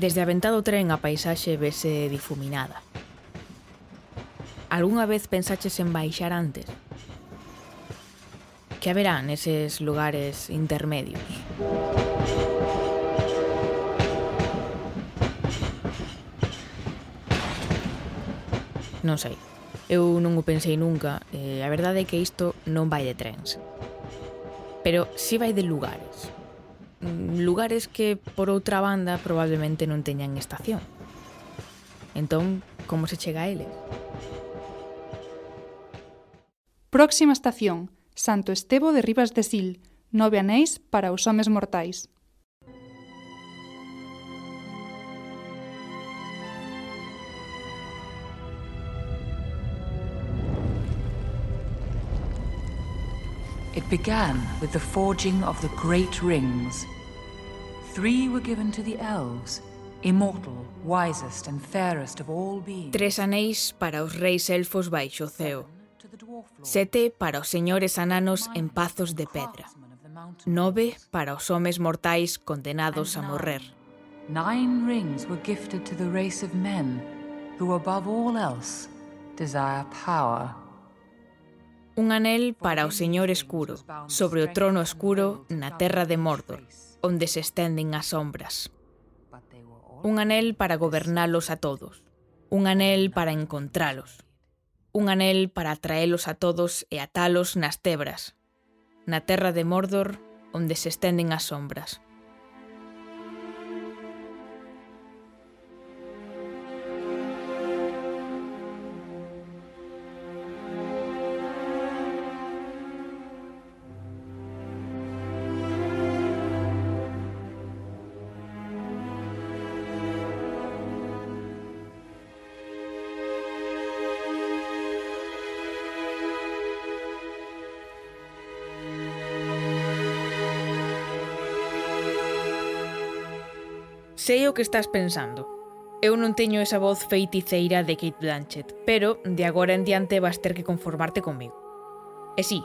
Desde a ventá do tren a paisaxe vese difuminada. Algúnha vez pensaches en baixar antes? Que haberá neses lugares intermedios? Non sei. Eu non o pensei nunca, e a verdade é que isto non vai de trens. Pero si vai de lugares. Lugares que, por outra banda, probablemente non teñan estación. Entón, como se chega a eles? Próxima estación, Santo Estevo de Ribas de Sil, nove anéis para os homes mortais. Began with the forging of the great rings. Three were given to the elves, immortal, wisest and fairest of all beings. Tres anéis para os reis elfos baixo ceo. Sete para os señores ananos en pazos de pedra. Nove para os homes mortais condenados a morrer. Nine rings were gifted to the race of men, who above all else desire power. un anel para o Señor Escuro, sobre o trono escuro na terra de Mordor, onde se estenden as sombras. Un anel para gobernalos a todos, un anel para encontralos, un anel para atraelos a todos e atalos nas tebras, na terra de Mordor, onde se estenden as sombras. Sei o que estás pensando. Eu non teño esa voz feiticeira de Kate Blanchett, pero de agora en diante vas ter que conformarte comigo. E si,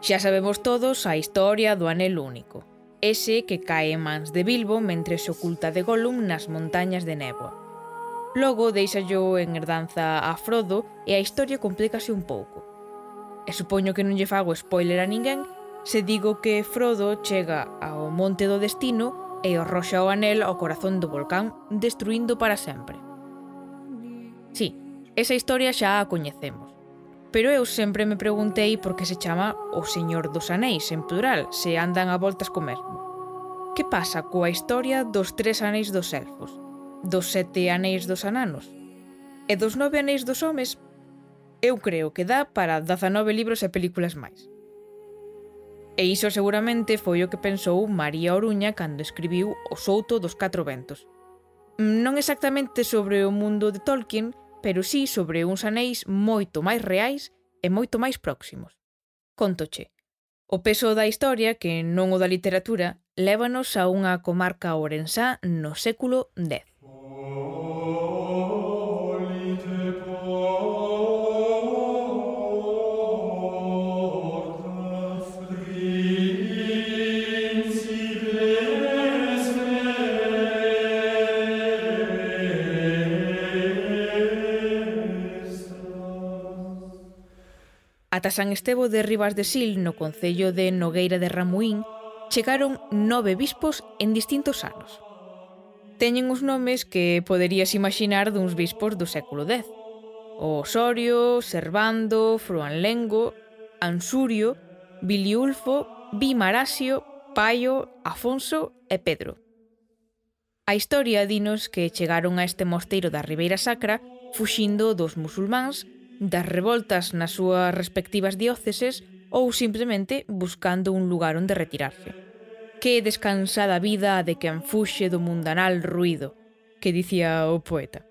sí, xa sabemos todos a historia do anel único, ese que cae en mans de Bilbo mentre se oculta de Gollum nas montañas de néboa. Logo deixallo en herdanza a Frodo e a historia complícase un pouco. E supoño que non lle fago spoiler a ninguén se digo que Frodo chega ao Monte do Destino e o roxo o anel ao corazón do volcán, destruindo para sempre. Sí, esa historia xa a coñecemos. Pero eu sempre me preguntei por que se chama o Señor dos Anéis en plural, se andan a voltas co mesmo. Que pasa coa historia dos tres anéis dos elfos, dos sete anéis dos ananos e dos nove anéis dos homes? Eu creo que dá para 19 libros e películas máis. E iso seguramente foi o que pensou María Oruña cando escribiu O Souto dos Catro Ventos. Non exactamente sobre o mundo de Tolkien, pero sí sobre uns anéis moito máis reais e moito máis próximos. Contoche. O peso da historia, que non o da literatura, lévanos a unha comarca orensá no século X. Ata San Estevo de Ribas de Sil, no concello de Nogueira de Ramuín, chegaron nove bispos en distintos anos. Teñen os nomes que poderías imaxinar duns bispos do século X. Osorio, Servando, Fruanlengo, Ansurio, Biliulfo, Bimarasio, Paio, Afonso e Pedro. A historia dinos que chegaron a este mosteiro da Ribeira Sacra fuxindo dos musulmáns das revoltas nas súas respectivas dióceses ou simplemente buscando un lugar onde retirarse. Que descansada vida de quen fuxe do mundanal ruido, que dicía o poeta.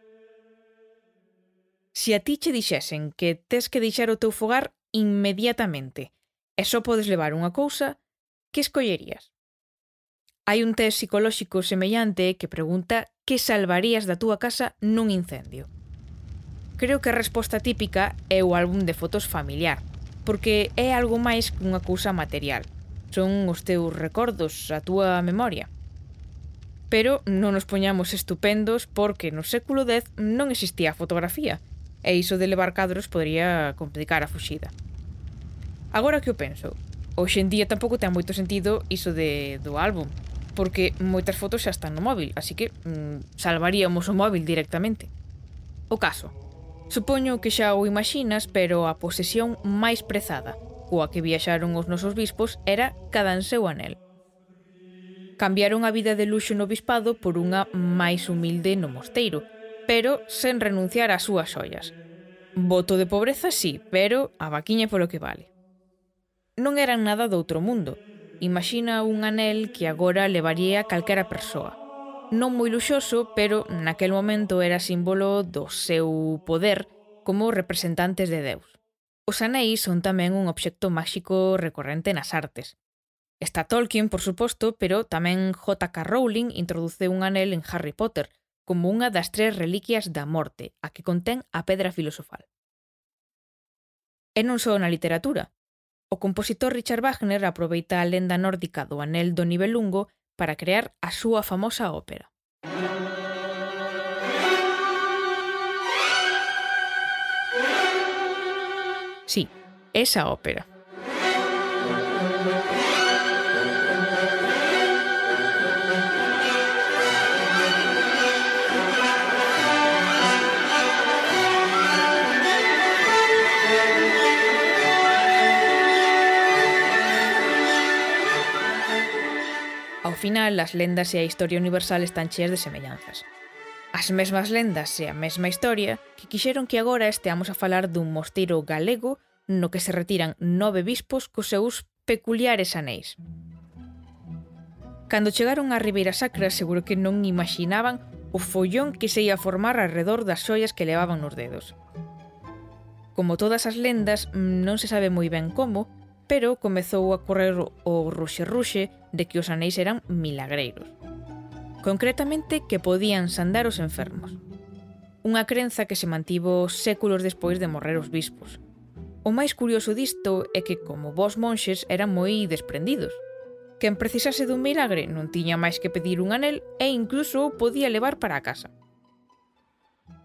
Se a ti che dixesen que tes que deixar o teu fogar inmediatamente e só podes levar unha cousa, que escollerías? Hai un test psicolóxico semellante que pregunta que salvarías da túa casa nun incendio. Creo que a resposta típica é o álbum de fotos familiar, porque é algo máis que unha cousa material. Son os teus recordos, a túa memoria. Pero non nos poñamos estupendos porque no século X non existía a fotografía, e iso de levar cadros podría complicar a fuxida. Agora que o penso, hoxe en día tampouco ten moito sentido iso de, do álbum, porque moitas fotos xa están no móvil, así que mm, salvaríamos o móvil directamente. O caso, Supoño que xa o imaginas, pero a posesión máis prezada, coa que viaxaron os nosos bispos, era cada en seu Anel. Cambiaron a vida de luxo no bispado por unha máis humilde no mosteiro, pero sen renunciar ás súas ollas. Voto de pobreza sí, pero a vaquiña polo que vale. Non eran nada do outro mundo. Imagina un anel que agora levaría calquera persoa non moi luxoso, pero naquel momento era símbolo do seu poder como representantes de Deus. Os anéis son tamén un obxecto máxico recorrente nas artes. Está Tolkien, por suposto, pero tamén J.K. Rowling introduce un anel en Harry Potter, como unha das tres reliquias da morte, a que contén a pedra filosofal. E non só na literatura. O compositor Richard Wagner aproveita a lenda nórdica do anel do Nibelungo para crear a súa famosa ópera. Sí, esa ópera. final, as lendas e a historia universal están cheas de semellanzas. As mesmas lendas e a mesma historia que quixeron que agora esteamos a falar dun mosteiro galego no que se retiran nove bispos cos seus peculiares anéis. Cando chegaron á Ribeira Sacra seguro que non imaginaban o follón que se ia formar alrededor das xoias que levaban nos dedos. Como todas as lendas, mm, non se sabe moi ben como, pero comezou a correr o ruxe-ruxe de que os anéis eran milagreiros. Concretamente, que podían sandar os enfermos. Unha crenza que se mantivo séculos despois de morrer os bispos. O máis curioso disto é que, como vos monxes, eran moi desprendidos. Quen precisase dun milagre non tiña máis que pedir un anel e incluso o podía levar para a casa.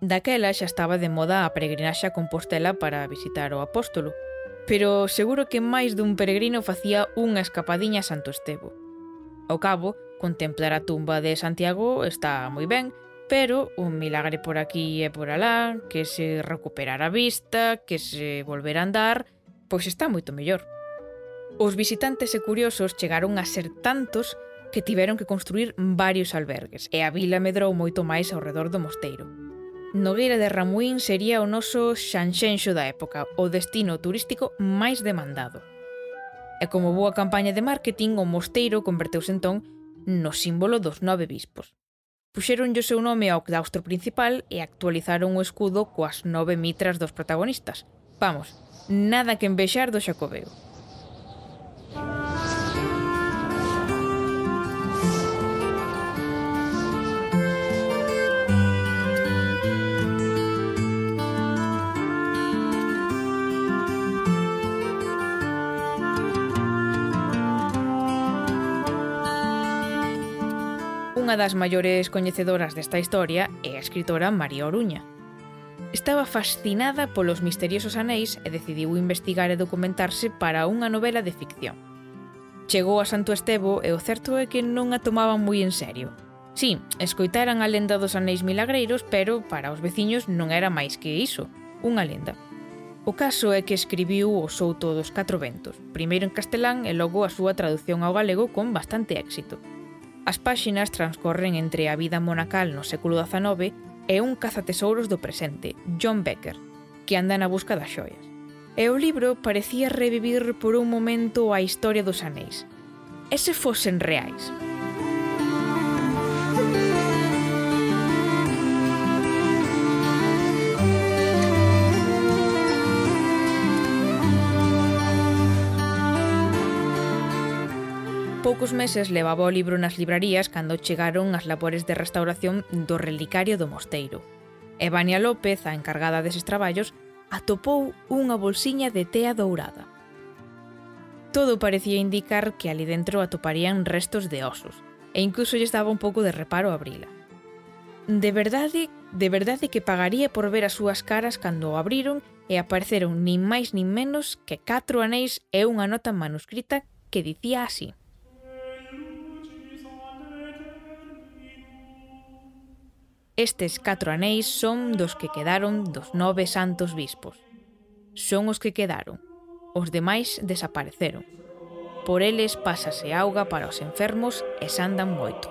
Daquela xa estaba de moda a peregrinaxe a Compostela para visitar o apóstolo, pero seguro que máis dun peregrino facía unha escapadiña a Santo Estevo. Ao cabo, contemplar a tumba de Santiago está moi ben, pero un milagre por aquí e por alá, que se recuperara a vista, que se volver a andar, pois está moito mellor. Os visitantes e curiosos chegaron a ser tantos que tiveron que construir varios albergues e a vila medrou moito máis ao redor do mosteiro. Nogueira de Ramuín sería o noso xanxenxo da época, o destino turístico máis demandado. E como boa campaña de marketing, o mosteiro converteuse entón no símbolo dos nove bispos. Puxeronlle o seu nome ao claustro principal e actualizaron o escudo coas nove mitras dos protagonistas. Vamos, nada que envexar do Xacobeo. unha das maiores coñecedoras desta historia é a escritora María Oruña. Estaba fascinada polos misteriosos anéis e decidiu investigar e documentarse para unha novela de ficción. Chegou a Santo Estevo e o certo é que non a tomaban moi en serio. Sí, escoitaran a lenda dos anéis milagreiros, pero para os veciños non era máis que iso, unha lenda. O caso é que escribiu o Souto dos Catro Ventos, primeiro en castelán e logo a súa traducción ao galego con bastante éxito. As páxinas transcorren entre a vida monacal no século XIX e un cazatesouros do presente, John Becker, que anda na busca das xoias. E o libro parecía revivir por un momento a historia dos anéis. E se fosen reais? poucos meses levaba o libro nas librarías cando chegaron as labores de restauración do relicario do mosteiro. E Vania López, a encargada deses traballos, atopou unha bolsiña de tea dourada. Todo parecía indicar que ali dentro atoparían restos de osos, e incluso lles daba un pouco de reparo abrila. De verdade, de verdade que pagaría por ver as súas caras cando o abriron e apareceron nin máis nin menos que catro anéis e unha nota manuscrita que dicía así. Estes catro anéis son dos que quedaron dos nove santos bispos. Son os que quedaron. Os demais desapareceron. Por eles pásase auga para os enfermos e sandan moito.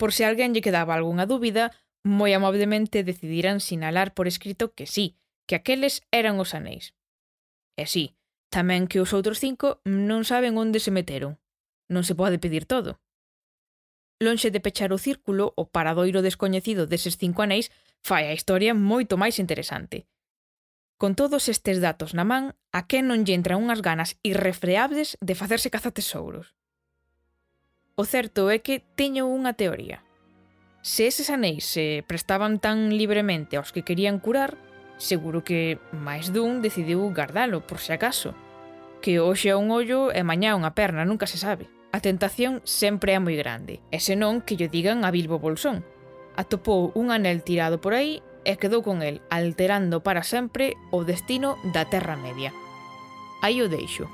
Por se alguén lle quedaba algunha dúbida, moi amablemente decidirán sinalar por escrito que sí, que aqueles eran os anéis. E sí, tamén que os outros cinco non saben onde se meteron. Non se pode pedir todo. Lonxe de pechar o círculo, o paradoiro descoñecido deses cinco anéis fai a historia moito máis interesante. Con todos estes datos na man, a quen non lle entran unhas ganas irrefreables de facerse cazatesouros? O certo é que teño unha teoría. Se eses anéis se prestaban tan libremente aos que querían curar, seguro que máis dun decidiu gardalo por se acaso, que hoxe é un ollo e mañá unha perna, nunca se sabe. A tentación sempre é moi grande, e senón que lle digan a Bilbo Bolsón. Atopou un anel tirado por aí e quedou con el, alterando para sempre o destino da Terra Media. Aí o deixo.